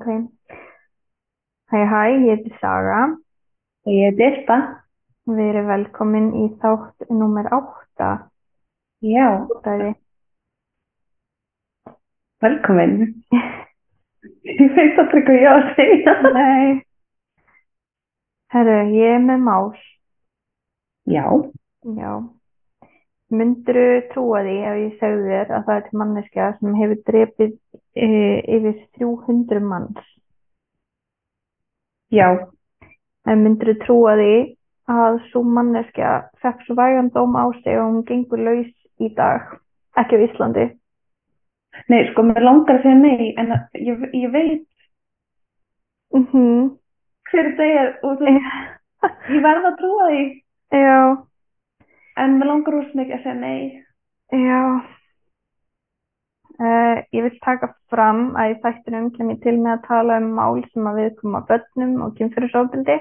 Ok. Hæ, hæ, ég heiti Saga. Ég er Dirpa. Við erum velkomin í þátt nummer 8. Já, Útæði. velkomin. Ég veit aldrei hvað ég á að segja. Nei. Herru, ég er með mál. Já, Já. Myndirðu trúa því ef ég segði þér að það er til manneskja sem hefur drepið e, yfir 300 manns? já, En myndirðu trúa því að svo manneskja fekk svo vægan dóm á sig og hún gengur laus í dag? Ekki á Íslandi. nei, sko, mér langar að segja nei, en ég, ég veit Mhm. hver þetta er og þú ég verð að trúa því, Já. en mér langar úr mikið að segja nei. Já. Uh, ég vil taka fram að í þættinum kem ég til með að tala um mál sem að viðkoma börnum og kynfyrirsofbeldi.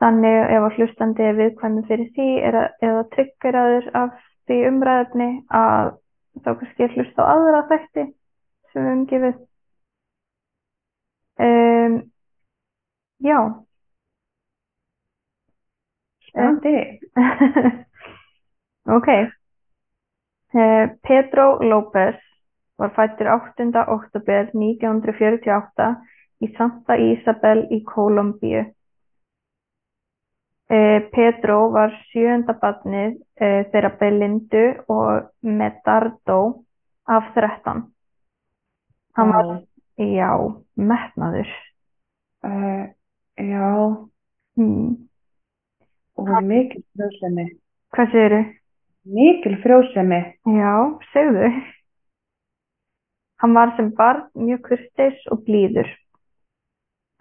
Þannig ef að hlustandi er viðkvæmi fyrir því er að, eða tryggeraður af því umræðefni að þá kannski hlusta á aðra þætti sem við umgifið. Um, já. Spennandi. Ok. Eh, Pedro López var fættur 8. oktober 1948 í Santa Isabel í Kólumbíu. Eh, Pedro var sjöunda barnið eh, þeirra Belindu og Medardo af 13. Hann var, Vá. já, metnaður. Uh, já, Hmm. og mikil frjósemi. Hvað segirðu? Mikil frjósemi. Já, segðu. Hann var sem barn mjög kurteis og blíður.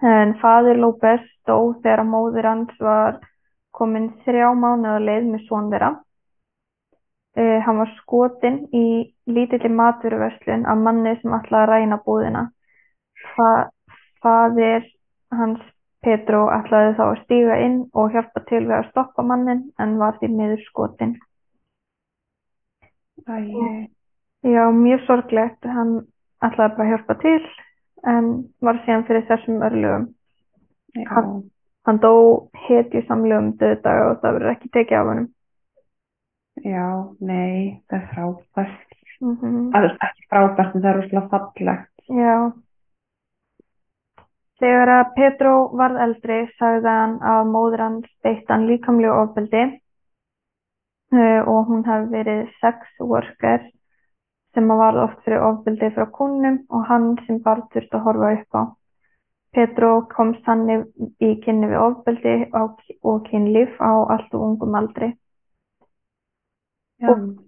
En faðir López dó þegar móðir hans var komin þrjá mánuða leið með son þeirra. Eh, hann var skotinn í lítilli matvöruverslun af manni sem ætlaði að ræna búðina. Fa faðir hans Pedro ætlaði þá að stíga inn og hjálpa til við að stoppa mannin en var því miður skotinn. Æ, Já, mjög sorglegt. Hann ætlaði bara að hjálpa til en var síðan fyrir þessum örlögum. já, Hann- Hann dó hetjusamlegum döðdaga og það verður ekki tekið af honum. já, nei, það er frábært. Mm Það er ekki frábært, en það er rosalega fallegt. Já. Þegar að Pedro varð eldri sagði hann að móðir hans beitt hann líkamlegu ofbeldi uh, og hún hafi verið sex worker sem að varð oft fyrir ofbeldi frá kúnnum og hann sem barn þurfti að horfa upp á. Pedro komst þannig í kynni við ofbeldi og, kynlíf á allt og ungum aldri. Og-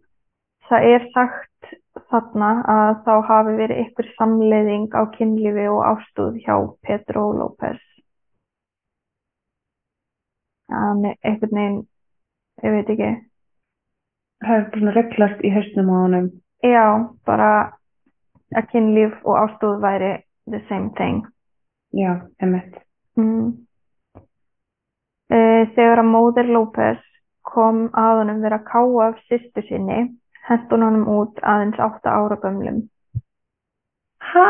Það er sagt þarna að þá hafi verið ykkur samleiðing á kynlífi og ástúð hjá Pedro López. Hann er einhvern veginn, ég veit ekki, það er svona reglast í hausnum á honum. Já, bara að kynlíf og ástúð væri the same thing. Já, emitt. Mm. Eh, Þegar að móðir López kom að honum vera að káa af systur sinni, hún honum út aðeins átta ára gömlum. Hæ?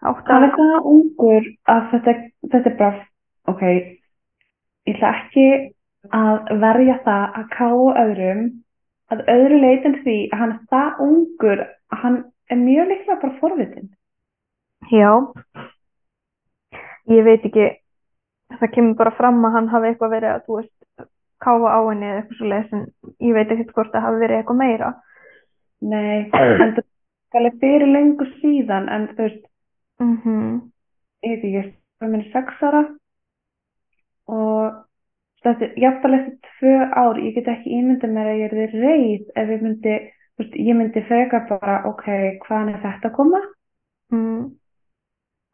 Átta Hann ára er það ungur að þetta, þetta er bara, ok, ég ætla ekki að verja það að káa öðrum að öðru leitin því að hann er það ungur að hann er mjög líklega bara forvitin. Já, ég veit ekki, það kemur bara fram að hann hafi eitthvað verið að, þú veist, káfa á henni eða eitthvað svo leiðis en ég veit ekkert hvort það hafi verið eitthvað meira. Nei, en það er fyrir lengur síðan en þú veist, Mm ég veit ekki, ég er minni sex ára og þetta er jafnvel eftir tvö ár, ég get ekki ímyndað mér að ég er reið ef ég myndi, veist, ég myndi frekar bara, ok, hvaðan er þetta að koma? mm,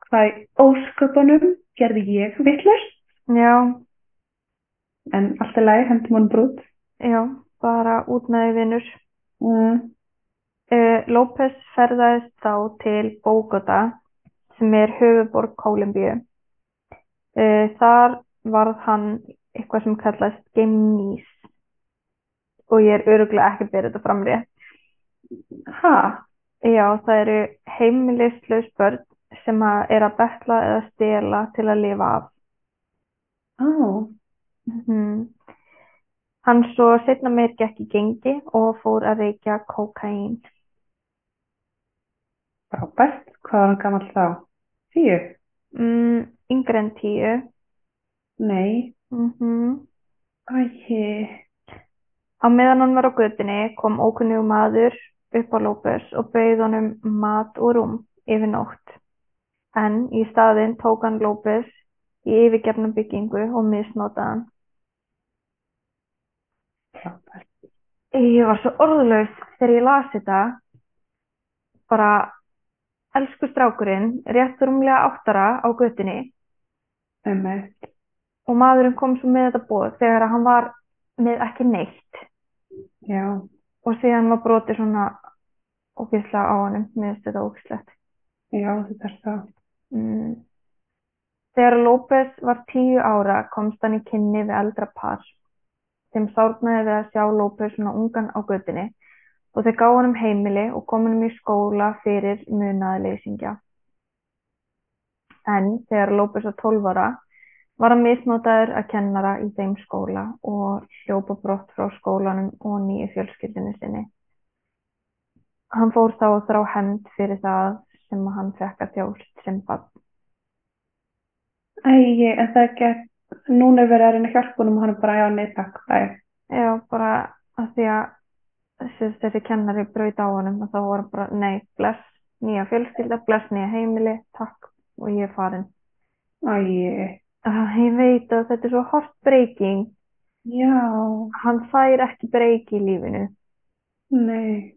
Hvað í ósköpunum gerði ég vitlaust? já, En allt er læg, hendum hann brút. já, bara út með því vinnur. Mm. Uh, López ferðaðist þá til Bogota sem er höfuborg Kólumbíu. Uh, þar varð hann eitthvað sem kallast gemnís og ég er öruglega ekki bera þetta fram rétt. Ha? Já, það eru heimilislaus börn sem að er að betla eða stela til að lifa af. Ó, Mhm. Hann svo setna meir gekk í gengi og fór að reykja kókaín. frábært. Hvað var hann gamall þá? Tíu? Mm, yngri en tíu. Nei. Mm Æi. Á meðan hann var á götunni kom ókunnugur maður upp á López og bauð honum mat og rúm yfir nótt. En í staðinn tók hann López í yfirgefnum byggingu og misnotaði hann. Frábært. Ég var svo orðlaus þegar ég las þetta. Bara, elsku strákurinn, rétt rúmlega áttara á götunni Emmett. Og maðurinn kom svo með þetta bóð þegar hann var með ekki neitt Já. og síðan var brotið svona ógeðslega á mér finnst þetta ógeðslegt. Já, þetta er það. Mm. Þegar López var tíu ára komst hann í kynni við eldra par sem sárnaði við að sjá López svona ungan á götunni og þeir gáðu honum heimili og kom honum í skóla fyrir munaði leysingja. En þegar López var 12 ára var hann misnotaður að kennara í þeim skóla og hljópa brott frá skólanum og nýju fjölskyldinu sinni. Hann fór þá að þrá hefnd fyrir það sem hann fekk að þjást sem barn. Æi, en það er ekki að núna er verið að reyna að hjálpa honum og hann er bara, já, nei, takk, bæ. Já, bara að því að þessi, kennari braut á honum og þá hann bara, nei, bless, nýja fjölskylda, bless, nýja heimili, takk og ég er farin. Æi, Uh, ég veit að þetta er svo heartbreaking. já, Hann fær ekki breyki í lífinu. nei.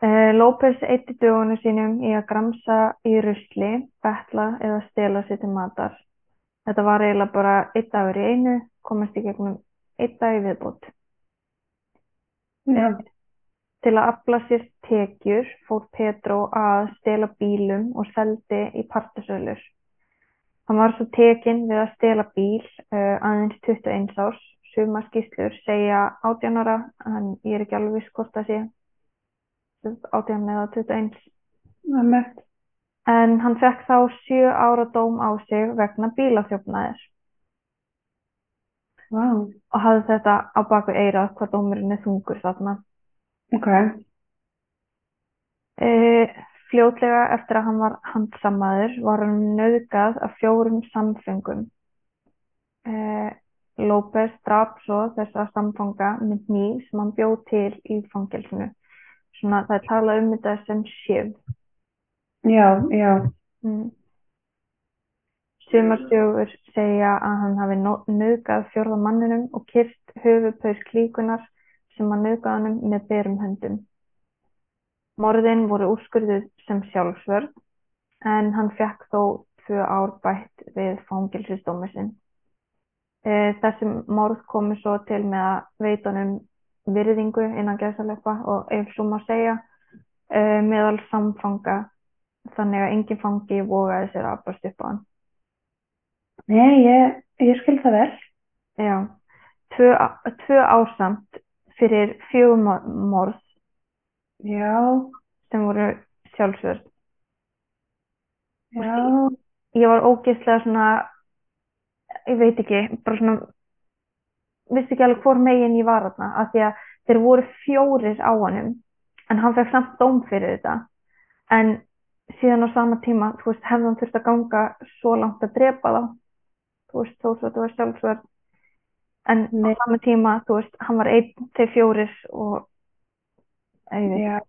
Uh, López eitti dögunum sínum í að gramsa í rusli, betla eða stela sér til matar. Þetta var eiginlega bara einn dagur í einu, komast í gegnum einn dag í viðbót. Já, Til að afla sér tekjur fór Pedro að stela bílum og seldi í partasölur. Hann var svo tekinn við að stela bíl uh, aðeins 21 árs. Sumar skýrslur segja 18 ára, en ég er ekki alveg viss hvort það sé sem sagt 18 eða 21. Emmett. En hann fekk þá 7 ára dóm á sig vegna bílaþjófnaðir Vá, og hafði þetta á baku eirað hvað dómurinn er þungur þarna. ok. Uh, fljótlega eftir að hann var handsamaður var hann nauðgað af fjórum samfengum. Uh, López drap svo þessa samfanga með hníf sem hann bjó til í fangelsinu. Svona það er talað um þetta sem sjöf. Já, já, Mm. Sumar sögur segja að hann hafi nauðgað fjórða manninum og kyrst höfuðpaus klíkunar sem hann nauðgað honum með berum höndum. Morðin voru úrskurðuð sem sjálfsvörð en hann fekk þó tvö ár bætt við fangelsisdómi sinn. Eh, Þessi morð komu svo til með að veita honum virðingu innan gæsalöpa og ef svo má segja eh, meðal samfanga þannig að enginn fangi vogaði sér að abbast upp á hann. nei, ég, ég skil það vel. Já, tvö, tvö ásamt fyrir fjögur mor- morð Já, sem voru sjálfsvörð. já, Ég var ógeðslega svona, ég veit ekki, bara svona, vissi ekki alveg hvor megin ég var þarna, af því að þeir voru fjórir á honum, en hann fekk samt dóm fyrir þetta. En síðan á sama tíma, þú veist, hefði hann þurft að ganga svo langt að drepa þá, þú veist, þó svo þetta var sjálfsvörð. En á Nei. sama tíma, þú veist, hann var einn, þeir fjórir og, já.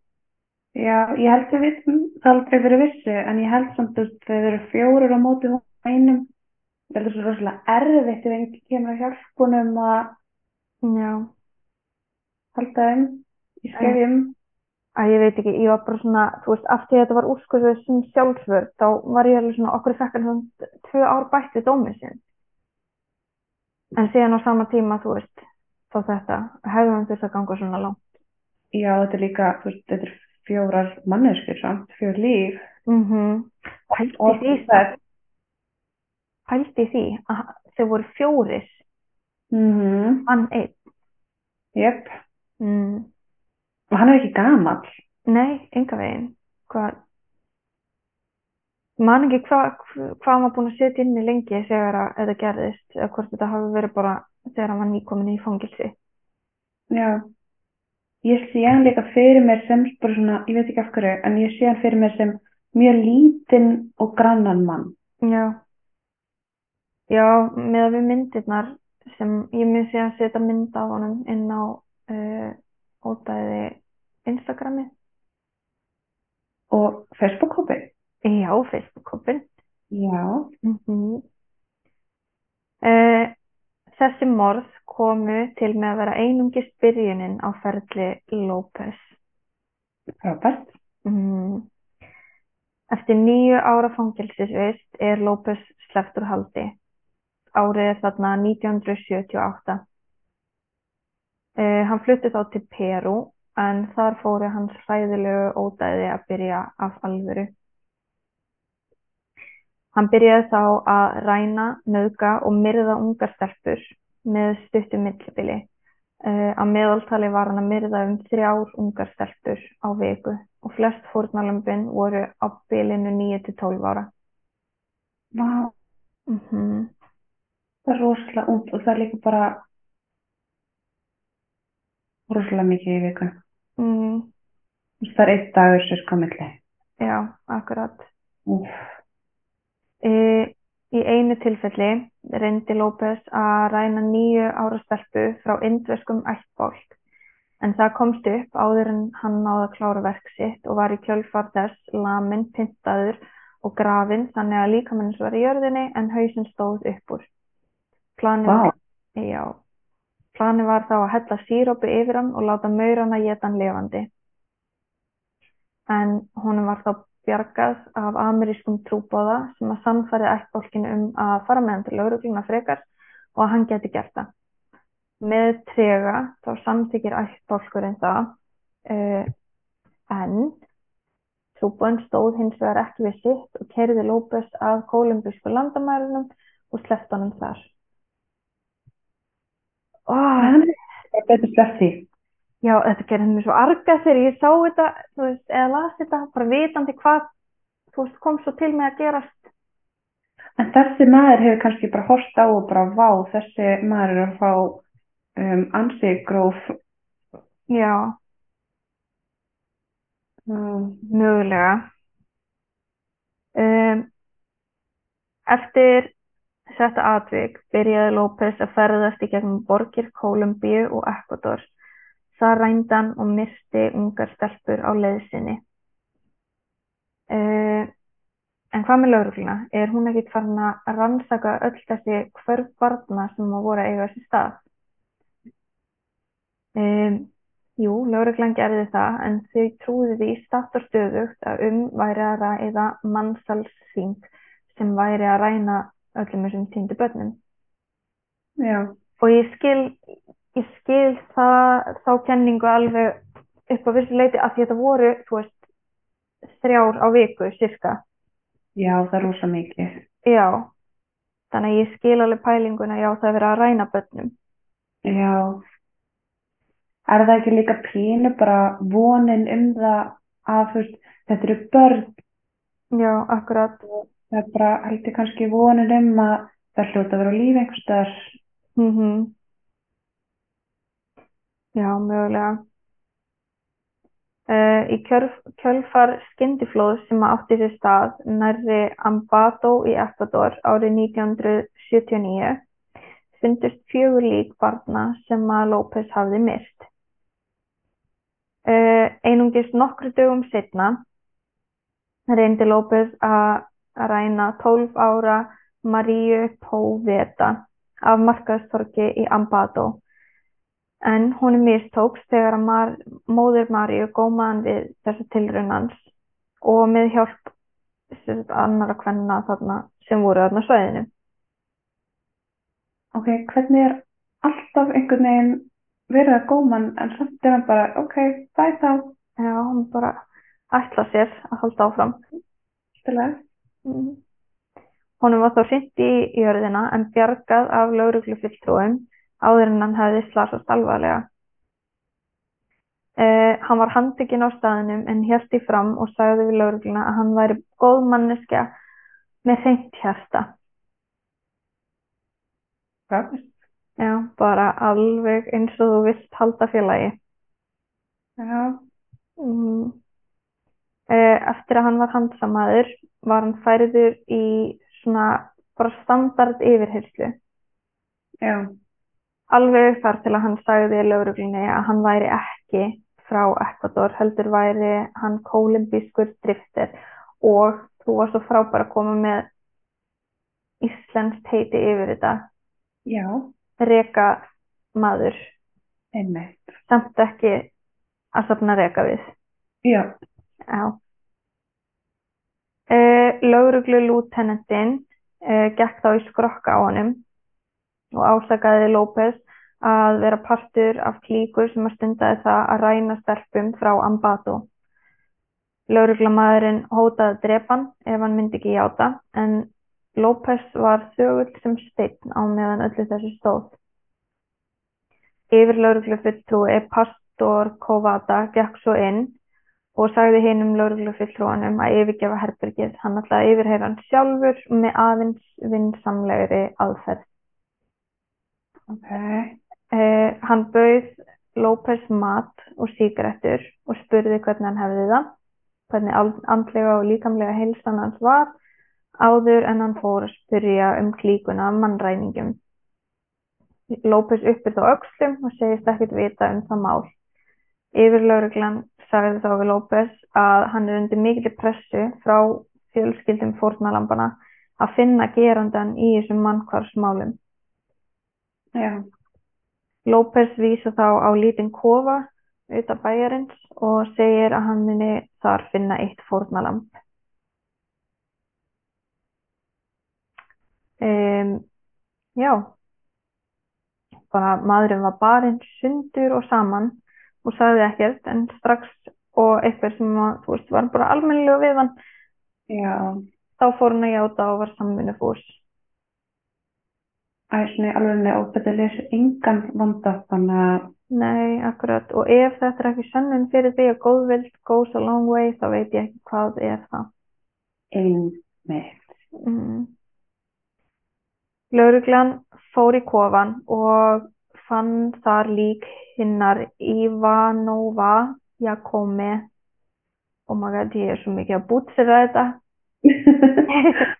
Já, ég held við vitum það aldrei fyrir vissu, en ég held samt að þeir eru fjórir á móti einum. Það er svo rosalega erfitt ef einhver kemur að hjálpunum að já. halda þeim í skefjum. að ég veit ekki, ég var bara svona, þú veist, af því að þetta var úrskurðið sem sjálfsvörð, þá var ég alveg svona, okkur fekk hann svona tvö ár bætt við dómið sinn. En síðan á sama tíma, þú veist, þá þetta, hefði hann þurft að ganga svona langt. Já, þetta er líka, þú veist, þetta er fjórar manneskjur samt, fjór líf. Mm -hmm. Pældi Og því, það, pældi því að þau voru fjórir, mhm, hann einn. jöp. Mm. Hann er ekki gamall. Nei, enga veginn. Hvað, man ekki hvað hva hann var búinn að setja inni lengi þegar þetta gerðist eða hvort þetta hafi verið bara þegar hann var nýkomin í fangilsi. Já. Ég sé hann líka fyrir mér sem bara svona, ég veit ekki af hverju, en ég sé hann fyrir mér sem mjög lítinn og grannan mann. Já. Já, með að við myndirnar sem ég mun sé að setja mynd af honum inn á uh, ódæði Instagrami. Og Facebook-hópin. Já, Facebook-hópin. Já. Mm -hmm. uh, þessi morð komu til með að vera einungist byrjunin á ferli López. Frábært. Mm. Eftir nýju ára fangelsisvist er López slepptur haldi. Árið er þarna 1978. Uh, hann flutti þá til Peru en þar fóru hans hræðilegu ódæði að byrja af alvöru. Hann byrjaði þá að ræna, nauðga og myrða ungar stelpur með stuttu millibili. Uh, á meðaltali var hann að myrða um þrjár ungar stelpur á viku og flest fórnalömpin voru á bilinu 9-12 ára. Vá, Mm -hmm. það er rosalega út og það er líka bara rosalega mikið í viku. mm, Það er einn dagur sem sko milli. já, akkurat. Úf, Í, í einu tilfelli reyndi López að ræna nýju ára stelpu frá indverskum ættbólk en það komst upp áður en hann náði að klára verk sitt og var í kjölfar þess lamin, pyntaður og grafinn þannig að líkamennins var í jörðinni en hausinn stóð upp úr. Planið vá, var, planið var þá að hella sírópi yfir hann og láta maurana geta hann lifandi. En honum var þá bjargað af amerískum trúbóða sem að sannfæri ættbólkinu um að fara með hann til laurugluna frekar og að hann geti gert það. Með trega þá samþykir ættbólkurinn það uh, en trúbóðin stóð hins vegar ekki við sitt og kerði López að kólumbísku landamærunum og sleppti honum þar. Ó, hann er betur því. Já, þetta gerði mér svo arga þegar ég sá þetta, þú veist, eða las þetta, bara vitandi hvað, þú veist, kom svo til mig að gerast. En þessi maður hefur kannski bara horft á og bara vá, þessi maður er að fá um, ansi gróf. Já, Um, mögulega. Um, eftir þetta atvik byrjaði López að ferðast í gegnum borgir Kólumbíu og Ecuador. Það rændi hann og myrti ungar stelpur á leiðsinni. Uh, en hvað með laurugluna? Er hún ekkit farin að rannsaka öll þessi hvörf barna sem að voru að eiga þessi stað? Um, jú, lauruglan gerði það en þau trúði því statt og stöðugt að um væri að ræða mannsalsþing sem væri að ræna öllum þessum týndu börnum. já, Og ég skil, ég skil það, þá kenningu alveg upp á vissu leiti að þetta voru, þú veist, þrjár á viku, cirka. já, það er rosa mikið. Já, þannig að ég skil alveg pælinguna, já, það er verið að ræna börnum. Já. Er það ekki líka pínu bara vonin um það að veist, þetta eru börn, Já, akkurat. það er bara heldur kannski vonin um að það hljóta að vera á lífi einhvers staðar. Mm Já, mögulega. Uh, í kjölf, kjölfar skyndiflóðs sem átti sér stað nærri Ambato í Ecuador árið 1979 fundust fjögur lík barna sem að López hafði myrt. Uh, einungis nokkru dögum setna reyndi López að ræna 12 ára Maríu Póveta af markaðstorki í Ambato en honum mistókst þegar að Mar móðir Maríu gómaði hann við þessa tilraun hans og með hjálp annara kvenna þarna sem voru þarna svæðinu. Ok, hvernig er alltaf einhvern veginn verið að góma hann en samt er hann bara, ok, bæ þá, Já, hann bara ætla sér að halda áfram. stilega. Mm. Honum var þá hringt í jörðina en bjargað af lögreglufulltrúum áður en hann hefði slasast alvarlega. Uh, hann var handtekinn á staðinum en hélt í fram og sagði við lögregluna að hann væri góð manneskja með hreint hjarta. Frábært. Já, bara alveg eins og þú vilt halda félagi. Já. Mm. Eh, Eftir að hann var handsamaður var hann færður í svona bara standard yfirherslu. Já. Alveg þar til að hann sagði lögreglunni að hann væri ekki frá Ecuador, heldur væri hann kólumbískur drifter og þú var svo frábær að koma með íslenskt heiti yfir þetta. Já. Reka maður, Einmitt. samt ekki að safna reka við. Já. Já. Uh, Lögreglu lútenendin uh, gekk þá í skrokka á honum og ásakaði López að vera partur af klíku sem að stundaði það að ræna stelpum frá Ambato. Lögreglumadurinn hótaði að drepa hann ef hann myndi ekki játa en López var þögull sem steinn á meðan öllu þessu stóð. Yfir lögreglufulltrúi Pastor Kovata gekk svo inn og sagði hinum lögreglufulltrúanum að yfirgefa herbergið. Hann að yfirheyra hann sjálfur með aðeins vinsamlegri aðferð. Ok. Eh, hann bauð López mat og sígarettur og spurði hvernig hann hefði það, hvernig and- andlega og líkamlega heilsan hans var áður en hann fór að spyrja um klíkuna af mannræningum. López uppið á öxlum og segist ekkert vita um það mál. Yfirlögreglan sagði þá við López að hann er undir mikilli pressu frá fjölskyldum fórnalambana að finna gerandan í þessum mannkvarsmálum. Já. López vísa þá á lítinn kofa utan bæjarins og segir að hann muni þar finna eitt fórnalamb. Um, já, bara maðurinn var barinn sundur og saman og sagði ekkert en strax og eitthvað sem að, þú veist, var bara almennilega við hann, Já. þá fór hann að játa og var samvinnufús. Æ, svona alveg óbætti leysir engan vanda þannig að Nei, akkurat. Og ef þetta er ekki sönnun fyrir því að góðvild goes a long way, þá veit ég ekki hvað er það. einmitt. Mm. Lögreglan fór í kofan og fann þar lík hinnar Ivanova Jakome. Oh my god, ég er svo mikið að bútsera þetta.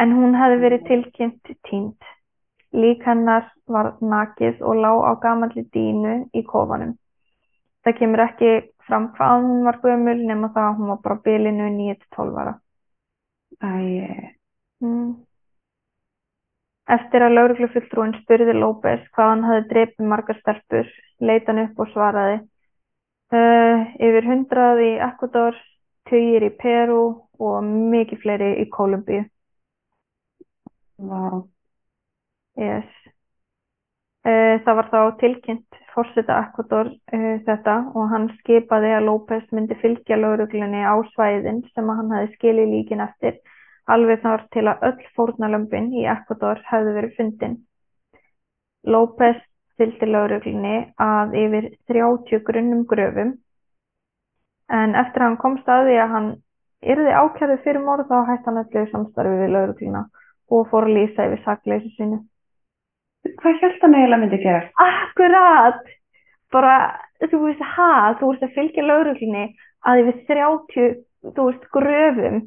En hún hefði verið tilkynnt týnd. Lík hennar var nakið og lá á gamalli dínu í kofanum. Það kemur ekki fram hvað hún var gömul nema það að hún var bara bilinu 9-12 ára. Æ, Mm. Eftir að lögreglufulltrúinn spurði López hvað hann hafði drepið margar stelpur, leit hann upp og svaraði. Uh, yfir hundrað í Ecuador, tugir í Peru og mikið fleiri í Kólumbíu. vá. Yes. Uh, það var þá tilkynnt forseta Ecuador uh, þetta og hann skipaði að López myndi fylgja lögreglunni á svæðin sem hann hefði skilið líkin eftir alveg þar til að öll fórnalömbin í Ecuador hefðu verið fundin. López fylgdi lögreglunni að yfir 30 grunnum gröfum en eftir að hann komst að því að hann yrði ákærið fyrir morð þá hætti hann öllu samstarfi við lögregluna og fór að lýsa yfir sakleysi sínu. Hvað held hann eiginlega myndi gerast? Akkurat! Bara, þú veist, ha, þú veist að fylgja lögreglunni að yfir 30, þú veist, gröfum.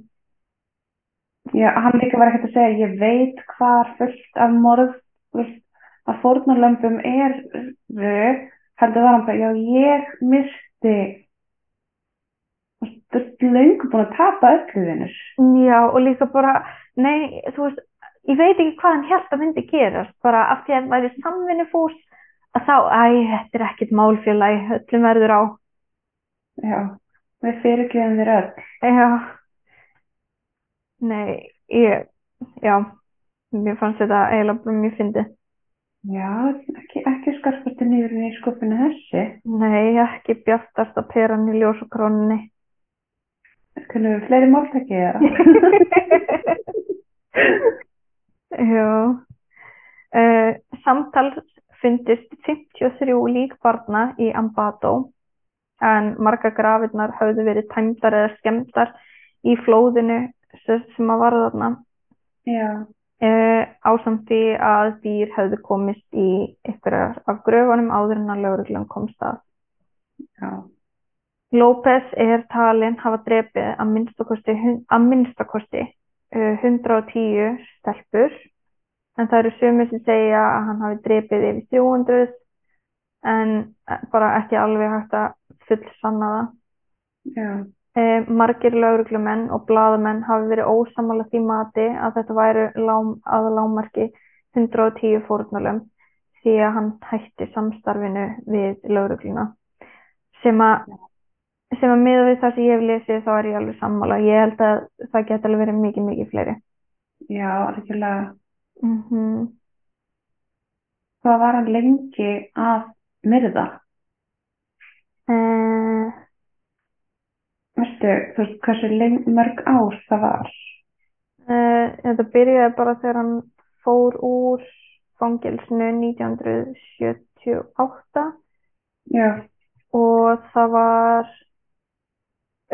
Já, hann líka var ekkert að segja, ég veit hvar fullt af morð, veist, að fórnarlömbum er röð, heldur var hann bara, já, ég misti, þú ert löngu búin að tapa öllu vinnur. Já, og líka bara, nei, þú veist, ég veit ekki hvað hann held að myndi gerast, bara af því að hann væri samvinnufús, að þá, æ, þetta er ekkert málfélagi, öllum verður á. Já, við fyrirgjöfum þér öll. Já, nei, ég, já, mér fannst þetta eiginlega bara mjög fyndið. Já, ekki, ekki skarpasti niður í skupinu þessi. Nei, ekki bjartasta peran í ljósakróninni. Kunnum við fleiri máltæki eða? Já. Uh, samtals fundist 53 lík barna í Ambato en margar grafirnar höfðu verið tæmdar eða skemmdar í flóðinu sem að var þarna uh, ásamt því að dýr hefðu komist í ykkur af gröfunum áður en að lögreglan komst að. Já. López er talinn hafa drepið að minnstakosti, að minnstakosti uh, 110 stelpur en það eru sumir sem segja að hann hafi drepið yfir 300 en eh, bara ekki alveg hægt að fullsanna það. Já. Eh, margir lögreglumenn og blaðamenn hafi verið ósamála því mati að þetta væru lám, að lámarki 110 fórnulöm því að hann hætti samstarfinu við lögregluna sem að sem að miða við það sem ég hef lesið þá er ég alveg sammála. Ég held að það geti alveg verið mikið, mikið fleiri. Já, algjörlega. Mm Hvað var hann lengi að myrða? uh, Veistu, þú veist, hversu leng, mörg ár það var? uh, þetta byrjaði bara þegar hann fór úr fangilsinu 1978 Já. og það var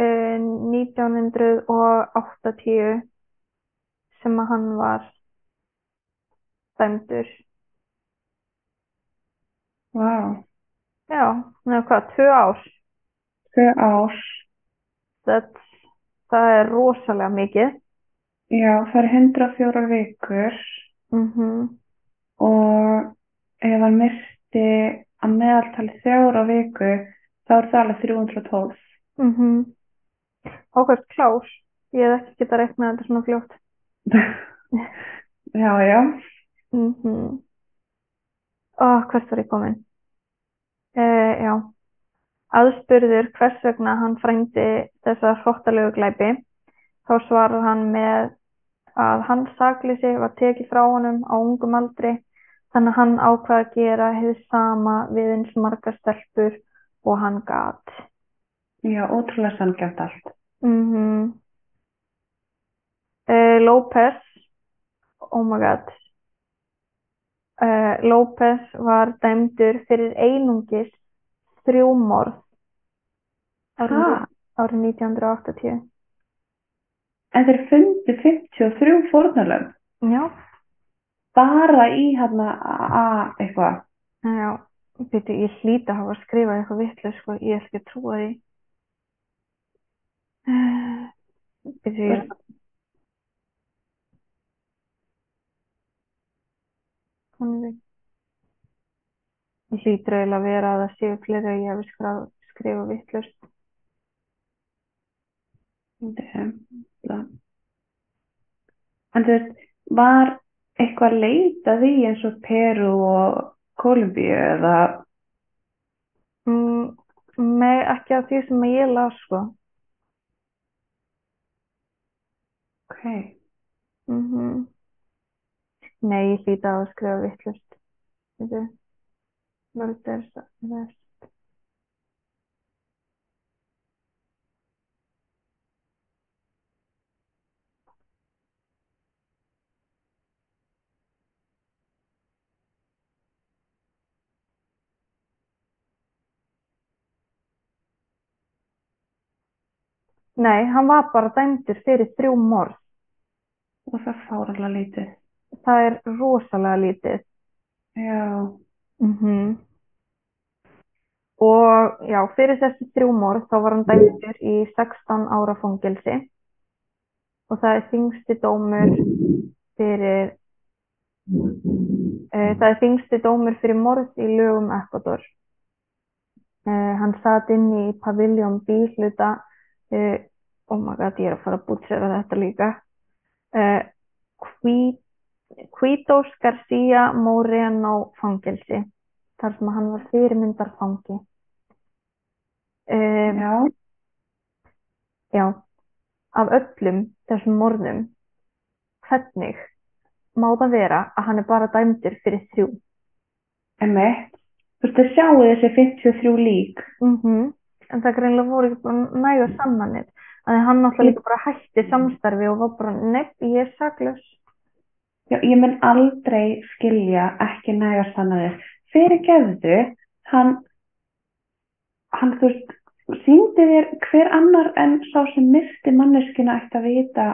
uh, 1980 sem að hann var dæmdur. Vá. Já, neða hvað, tvö ár. Tvö ár. That's, það er rosalega mikið. Já, það er 104 vikur Mm og ef hann myrti að meðaltali þrjára viku þá er það alveg 312. mm -hmm. Ákvæmt klár. Ég hef ekki getað reiknað þetta svona fljótt. já, já. -hmm. Ó, hvert var ég komin? Uh, já. Aðspurður hvers vegna hann frændi þessa hróttalegu glæpi, þá svarar hann með að hans sakleysi var tekið frá honum á ungum aldri, þannig að hann ákvað að gera hið sama við eins margar stelpur og hann gat. Já, ótrúlega sanngjönd allt. Mm uh, López, oh my god, uh, López var dæmdur fyrir einungis þrjú morð árið, árið 1980. En þeir fundu 53 fórnarlöf Já, bara í hérna a eitthvað. já, byrju, ég hlýta að hafa skrifað eitthvað vitlega, sko, ég ætla ekki að trúa því. Uh, byrju, ég, Þannig. Ég hlýtur eiginlega að vera að það séu fleiri að ég hef skrifað. Þetta- En þú veist, var eitthvað leitað í eins og Peru og Kólumbíu eða Mm, Nei, ekki af því sem ég las, sko. ok, Mm Nei, ég hlýta að hafa skrifað vitlaust. Þetta mörgders vest. Nei, hann var bara dæmdur fyrir þrjú morð. og það fárala lítið. Það er rosalega lítið. Já, Mm Og já, fyrir þessi þrjú morð þá var hann dæmdur í 16 ára fangelsi og það er þingsti dómur fyrir uh, það er þingsti dómur fyrir morð í lögum Ecuador. Uh, hann satt inn í paviljón bíhluta uh, oh my god, ég er að fara að bútsera þetta líka uh, Quitos García Moreno fangelsi þar sem hann var fyrirmyndarfangi. Um, já, já, af öllum þessum morðum, hvernig má það vera að hann er bara dæmdur fyrir þrjú? emmitt. Þú veist, þið sjáu þessi 53 lík. Mm En það greinlega voru ekki bara nægur samanir. Þannig að hann náttúrulega líka bara hætti samstarfi og var bara, nepp, ég er saklaus. Já, ég mun aldrei skilja ekki nægar sannanir. Fyrir gefðu, hann, hann, þú veist, síndi þér hver annar en sá sem myrti manneskina ætti að vita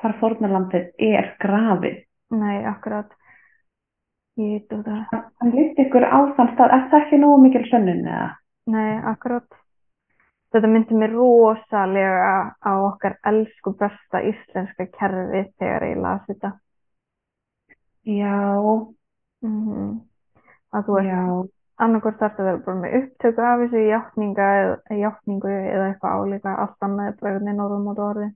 hvar fórnarlambið er grafið. Nei, akkurat. Ég veit út það. Hann, hann líkt ykkur á þann stað, er það ekki nógu mikil sönnun eða? Nei, akkurat. Þetta myndi mér rosalega á okkar elsku besta íslenska kerfi þegar ég las þetta. Já, Mm Að þú veist, já, annarkvort þarf að vera bara með upptöku af þessu játninga eða játningu eða eitthvað álíka, allt annað er bara einhvern veginn orðum út orði.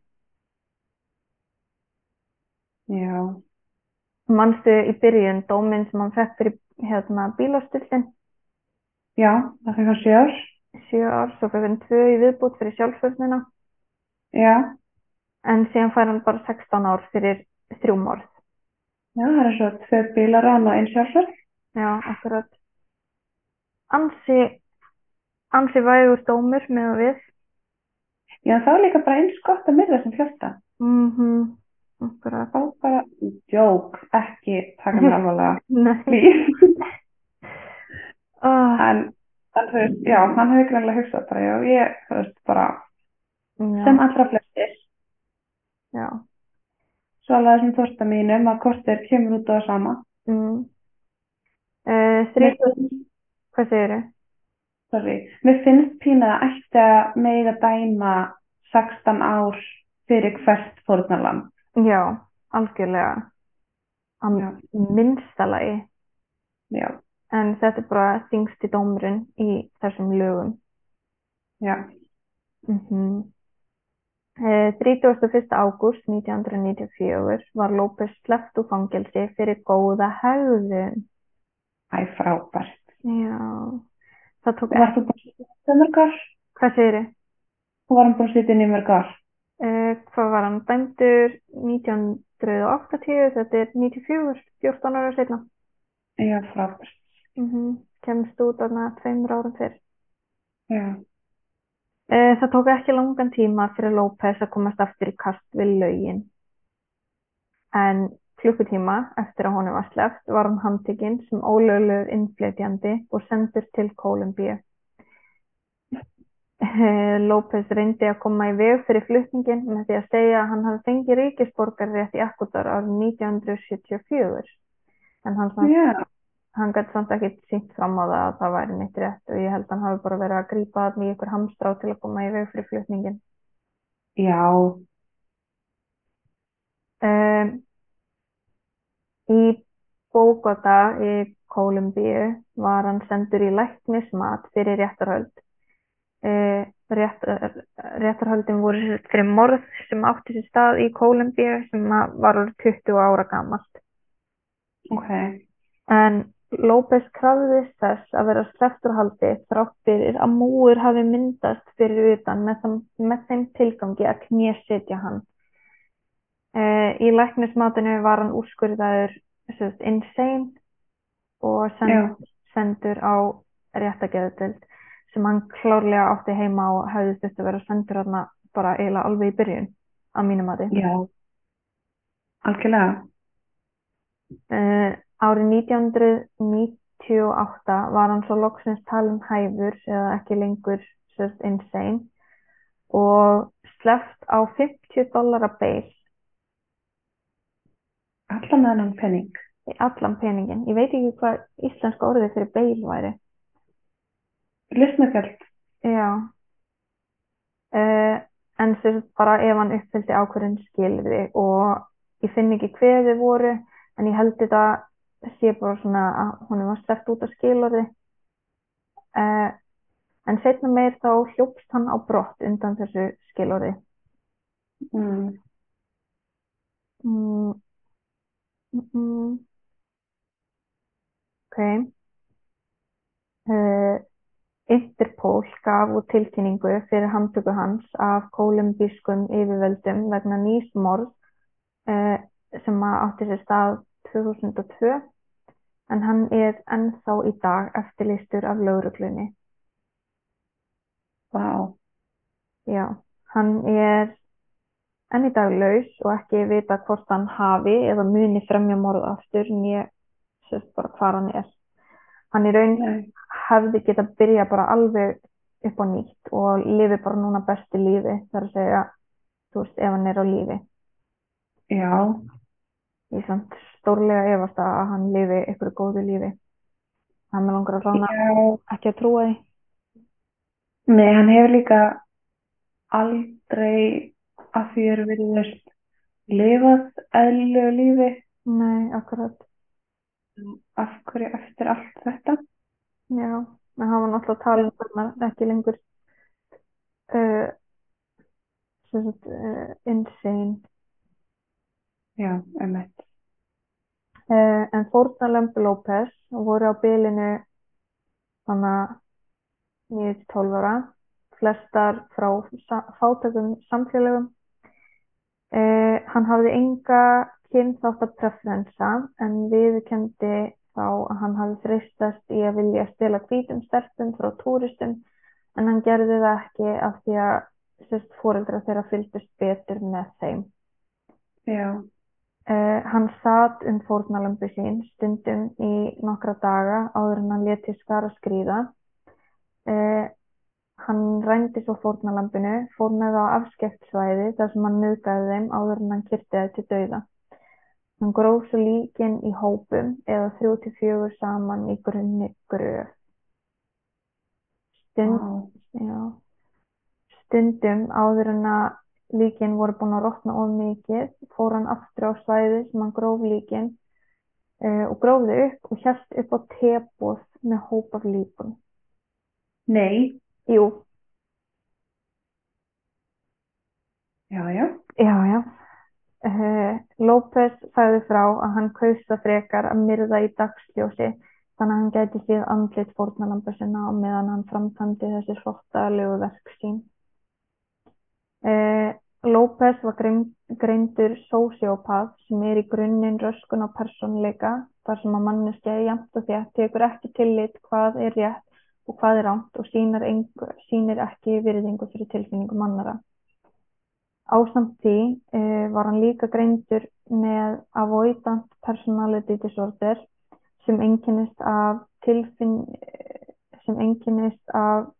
já, Manstu í byrjun dóminn sem hann fekk fyrir hérna bílastillin, já, það fyrir sjö ár. sjö ár, svo fekk hann tvö í viðbútt fyrir sjálfsvörnina, Já, en síðan fær hann bara 16 ár fyrir þrjú morð. Já, það er svo tvö bílarán og einn sjálfsverð. Já, akkurat. Ansi, ansi vægur dómur með að við. Já, var líka bara eins gott að myrða sem fjölda. Mhm, akkurat. Það var bara djók, ekki taka mér alvarlega. Nei. Oh, En, en þú veist, já, hann hefur greinlega hugsað bara, já, ég, þú veist, bara já, sem allra flestir. já. Svo alveg þessum þorsta mínum að kortir kemur út á það sama. Mm. Uh, þrjú, hvað segirðu? Sorry. Mér finnst pína að ætti að dæma 16 ár fyrir hvert fórnarland. Já, algjörlega. Að Já. minnsta lagi. Já, En þetta er bara þingsti dómurinn í þessum lögum. já, Mm -hmm. 31. ágúst 1994 var López sleppt úr fangelsi fyrir góða hegðun. æ, frábært. Já, það tók Varst þú búin að sitja í mörg ár? Hvað segir þið? Þú varum búin að sitja inn í mörg ár. Uh, hvað var hann dæmdur 1980, þetta er 94, 14 ára setna. Já, frábært. Mm Kemst út þarna tveimur árum fyrr. Já, það tók ekki langan tíma fyrir López að komast aftur í kast við lögin. En klukkutíma eftir að honum var sleppt var hann handtekinn sem ólöglegur innflytjandi og sendur til Kólumbíu. Eh, López reyndi að koma í veg fyrir flutningin með því að segja að hann hafi fengið ríkisborgarrétt í Ekkutar árið 1974. En hann, já, hann gæti samt ekki sínt fram á það að það væri neitt rétt og ég held að hann hafi bara verið að grípa þarna í ykkur hamstrá til að koma í veg fyrir flutningin. já, Um, í Bógota í Kólumbíu var hann sendur í læknismat fyrir réttarhöld. Uh, rétt, réttarhöldin voru fyrir morð sem átti sér stað í Kólumbíu sem var orðið 20 ára gamalt. ok. En López krafðist þess að vera slepptur á haldi þrátt fyrir að múur hafi myndast fyrir utan með, þeim, með þeim tilgangi að knésetja hann. Uh, í læknismatinu var hann úrskurðaður insane og send, sendur á réttageðdeild sem hann klárlega átti heima og hefði þurft að vera sendur þarna bara eiginlega alveg í byrjun að mínum mati. Já, algjörlega. Uh, árið 1998 var hann svo loksins talin hæfur eða ekki lengur sérst insane og sleppt á 50 dollara beil Allan með hennan penning. allan peningin. Ég veit ekki hvað íslenska orðið fyrir beil væri. Listnagjöld. Já. Uh, en sérst bara ef hann uppfylgdi ákveðin skilði og ég finn ekki hver þið voru en ég held þetta sé bara svona að hún var sleppt út af skilorði. Uh, en setna meir þá hljópst hann á brott undan þessu skilorði. Mm. Mm. Mm. Ok. Uh, Interpol gaf út tilkynningu fyrir handtöku hans af kólumbískum yfirvöldum vegna nýs morð uh, sem að átti sér stað 2002 en hann er ennþá í dag eftirlýstur af lögreglunni. Vá. Já, hann er enn í dag laus og ekki vita hvort hann hafi eða muni fremja morð aftur en ég sérst bara hvar hann er. Hann í raun Nei. hefði getað byrjað bara alveg upp á nýtt og lifi bara núna bestu lífi þar að segja, þú veist, ef hann er á lífi. já, er samt stórlega efast að hann lifi ykkur góðu lífi. Hann með langar að já. ekki að trúa því. Nei, hann hefur líka aldrei að því er virðist lifað eðlilegu lífi Nei, akkurat. af hverju eftir allt þetta. Já, en hann var náttúrulega að tala um þarna ekki lengur uh, sem sagt, uh, insane. Já, emmett. Uh, en fórnarlömb López voru á bilinu þannig 9-12 ára, flestar frá fátökum samfélögum. Uh, hann hafði enga kynþáttapreferensa en viðurkenndi þá að hann hafði freistast í að vilja stela hvítum stelpum frá túristum en hann gerði það ekki af því að sérst fóreldra þeirra fylgdust betur með þeim. Já, Uh, hann sat um fórnarlömbu sín stundum í nokkra daga áður en hann léti skara skríða. Uh, hann rændi svo fórnarlambinu, fór með á afskekt svæði þar sem hann nöðgæði þeim áður en hann kyrti það til dauða. Hann gróf svo líkin í hópum eða þrjú til fjögur saman í grunni gröf. Stund, já, stundum áður en að líkin voru búin að rotna of mikið, fór hann aftur á svæði sem hann gróf líkin uh, og grófði upp og hjælt upp á tebóð með hóp af líkun. nei, Jú, já, já, já, já. Uh, López sagði frá að hann kausa frekar að myrða í dagsljósi þannig að hann gæti síð andlit fórnalamba sinna á meðan hann framkvæmdi þessi flottalegu verk sín. Uh, López var grein, greindur sósíópat sem er í grunninn röskun á persónleika þar sem að manneskja jæmt og þétt tekur ekki tillit hvað er rétt og hvað er rámt og sýnir, engu, sýnir ekki virðingu fyrir tilfinningum annara. Ásamt því uh, var hann líka greindur með avoidant personality disorder sem einkennist af sem einkennist af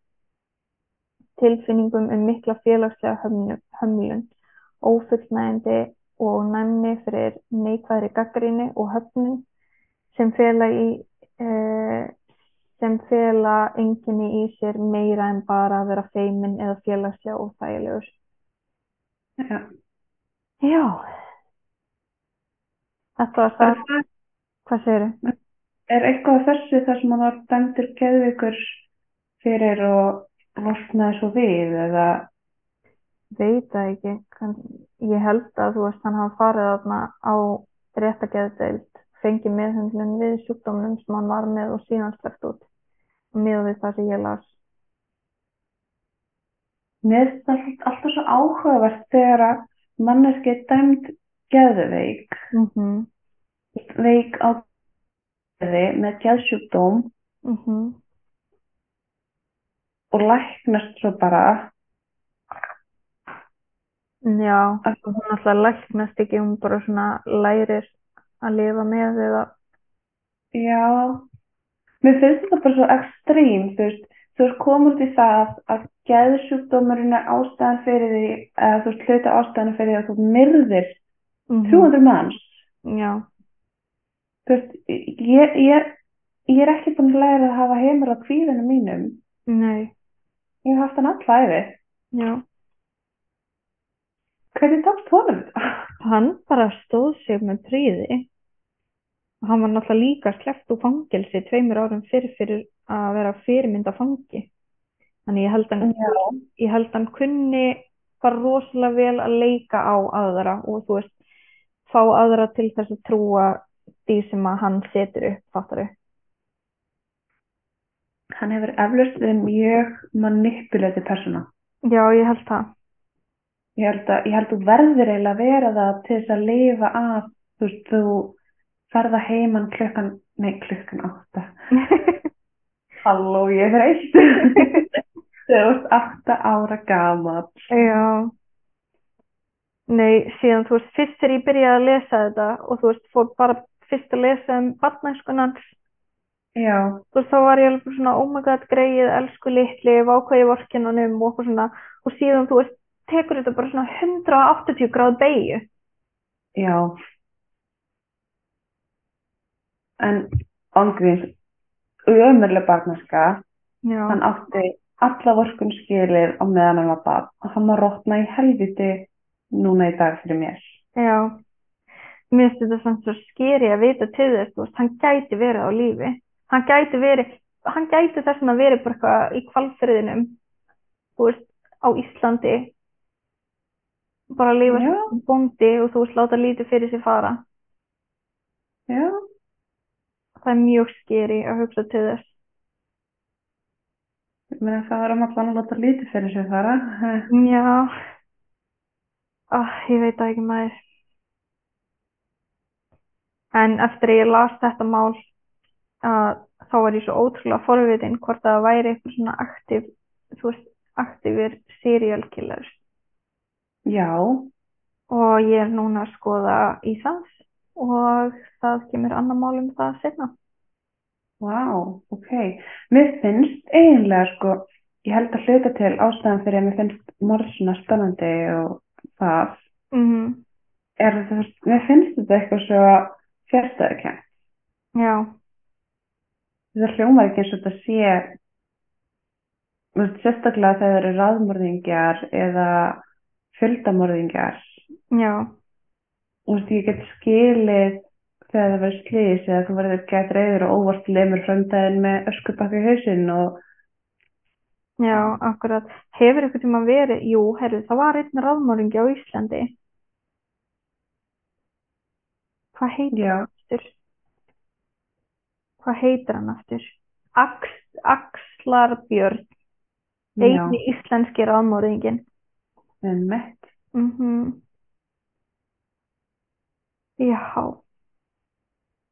tilfinningum um mikla félagslega hömlu, hömlun, ófullnægjandi og næmni fyrir neikvæðri gaggrinni og höfnun sem fela í uh, sem fela enginni í sér meira en bara að vera feimin eða félagslega óþægilegur. já. Já. Þetta var það. það- Hvað segirðu? er eitthvað þessu þar sem hann var dæmdur geðvikur fyrir og losnaði svo við eða, Veit það ekki. Kann, ég held að þú veist hann hafa farið þarna á réttageðdeild, fengið meðhundlun við sjúkdómnum sem hann var með og síðan sleppt út. Með við það sem ég las. mér finnst það alltaf svo áhugavert þegar að manneski er dæmd geðveik, Mm -hmm. veik á geði með geðsjúkdóm Mm -hmm. Og læknast svo bara. Já, að og hún alltaf læknast ekki, hún bara svona lærir að lifa með eða, Já, mér finnst þetta bara svo ekstrím, þú veist, þú veist, komur til það að geðsjúkdómurinn er ástæðan fyrir því, eða þú veist, hluta ástæðan fyrir því að þú myrðir mm 300 manns. já, Þú veist, ég, ég, ég er ekki búin að læra að hafa heimur á kvíðinu mínum. nei, Ég hef haft hann alla æfi. já. Hvernig tókst honum þetta? Hann bara stóð sig með príði hann var náttúrulega líka sleppt úr fangelsi tveimur árum fyrir fyrir að vera fyrirmynda fangi. Þannig ég held hann, ég held hann kunni bara rosalega vel að leika á aðra og þú veist, fá aðra til þess að trúa því sem að hann setur upp, fattar þau? Hann hefur eflaust verið mjög manipulati persóna. Já, ég held það. Ég held að, ég held að þú verður eiginlega að vera það til þess að lifa af, þú veist, þú ferða heiman klukkan, nei, klukkan átta. Halló, ég er eitt. Þú ert átta ára gamall. Já. Nei, síðan þú veist, fyrst þegar ég byrjaði að lesa þetta og þú veist, fór bara fyrst að lesa um barnæskunans, Já, þú veist, þá var ég alveg svona, oh my god, greið, elsku litli, vákvæði vorkinunum og okkur svona, og síðan þú veist, tekur þetta bara svona 180 gráð beigju. já. En ángríns, ömurlega barnaska, Já, hann átti alla vorkun skilið á meðan hann var barn. Hann var rótna í helviti núna í dag fyrir mér. já. Mér finnst þetta samt svo skeri að vita til þess, þú veist, hann gæti verið á lífi. Hann gæti verið, hann gæti þess að verið bara eitthvað í kvalfyrðinum, þú veist, á Íslandi. Bara að lifa sem bóndi og þú veist, láta lítið fyrir sér fara. Já, Það er mjög skeri að hugsa til þess. ég meina það var um allan að láta lítið fyrir sig fara. Já. Ah, ég veit það ekki maður. En eftir að ég las þetta mál að þá var ég svo ótrúlega forvitin hvort það væri eitthvað svona aktiv, þú veist, aktífir serial killers. Já, Og ég er núna að skoða Íslands og það kemur annar mál um það setna. vá, ok. Mér finnst eiginlega sko, ég held að hluta til ástæðan fyrir að mér finnst morð svona spennandi og það Mm er það, mér finnst þetta eitthvað svo fjärstæðukent. Já, Það hljómar ekki eins og þetta sé, sérstaklega þegar það eru raðmörðingjar eða fjöldamörðingjar. já, Þú veist, ég get skilið þegar það verður slís eða þú verður gett reyður og óvart lemur framdæðin með öskubakka í hausinn og já, akkurat. Hefur eitthvað tíma verið, jú, herru, það var einn ráðmóringi á Íslandi. Hvað heitir aftur? Hvað heitir hann aftur? Ax, Axlar Björn, já, eini íslenski ráðmóringin. en mett. Mm Já.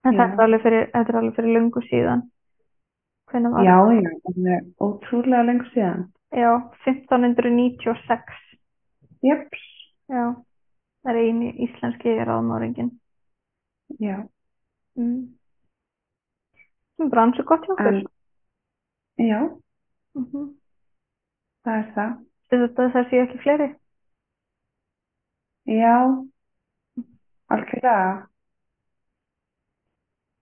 En Já. þetta er alveg fyrir, þetta er alveg fyrir löngu síðan. Hvenær var Já, já, alveg ótrúlega lengur síðan. Já, 1596. Jeps, Já, það er eini íslenski ráðmóringin. já, Mm. Sem bara ansi gott hjá en já, Mm -hmm. það er það. Þetta sé ekki fleiri. Já, algjörlega.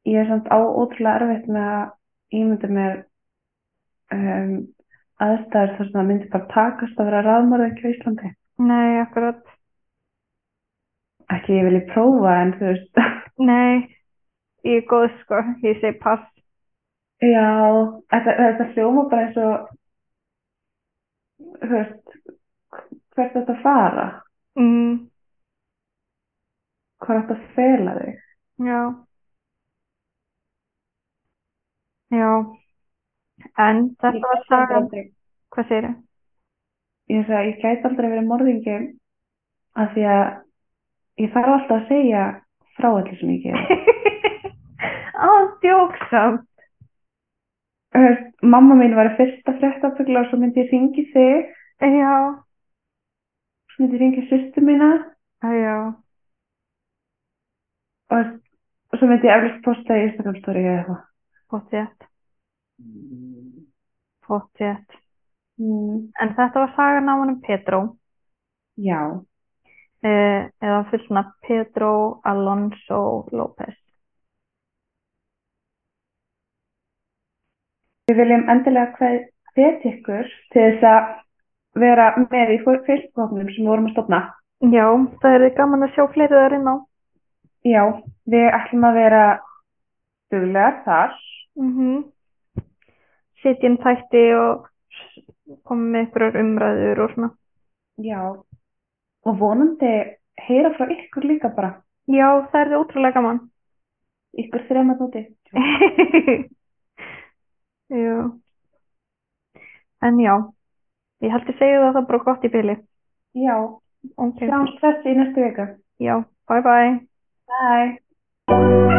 Ég er samt á ótrúlega erfitt með að ímynda mér um, aðstæður þar sem það myndi bara takast að vera raðmörðingi á Íslandi. Nei, akkurat. Ekki ég vilji prófa en þú veist, Nei, ég er góð sko. Ég segi pass. Já, þetta, hljóma bara eins og, veist, hvert þetta fara, Mm. hvað þetta fela þig. Já. Já. En þetta Ég var sagan. Hvað segir þau? Ég sagði, ég gæti aldrei verið morðingi af því að ég þarf alltaf að segja frá öllu sem ég gerir. Á, djóksamt. Veist, Mamma mín var í fyrsta fréttatökla og svo myndi ég ringi þig, Já. svo myndi ég ringi sýstu mína Já. og, og svo myndi ég eflust posta í Instagram story eða eitthvað. Pottjett. Pottjett. Mm, En þetta var sagan á honum Pedro. já, Eh, eða fullt nafn Pedro Alonso López. Við viljum endilega hvetja ykkur til þess að vera með í Facebook-hóknum sem við vorum að stopna. Já, það er gaman að sjá fleiri þar inn á. Já, við ætlum að vera duglegar þar. Mm Setja inn þætti og koma með einhverjar umræður og svona. Já, og vonandi heyra frá ykkur líka bara, Já, það er ótrúlega gaman. ykkur þrema tóti. já. En já, ég held að segja það það bara gott í byli. Já, Ok, sjáumst þessi í næstu viku. já, bye bye. Bye.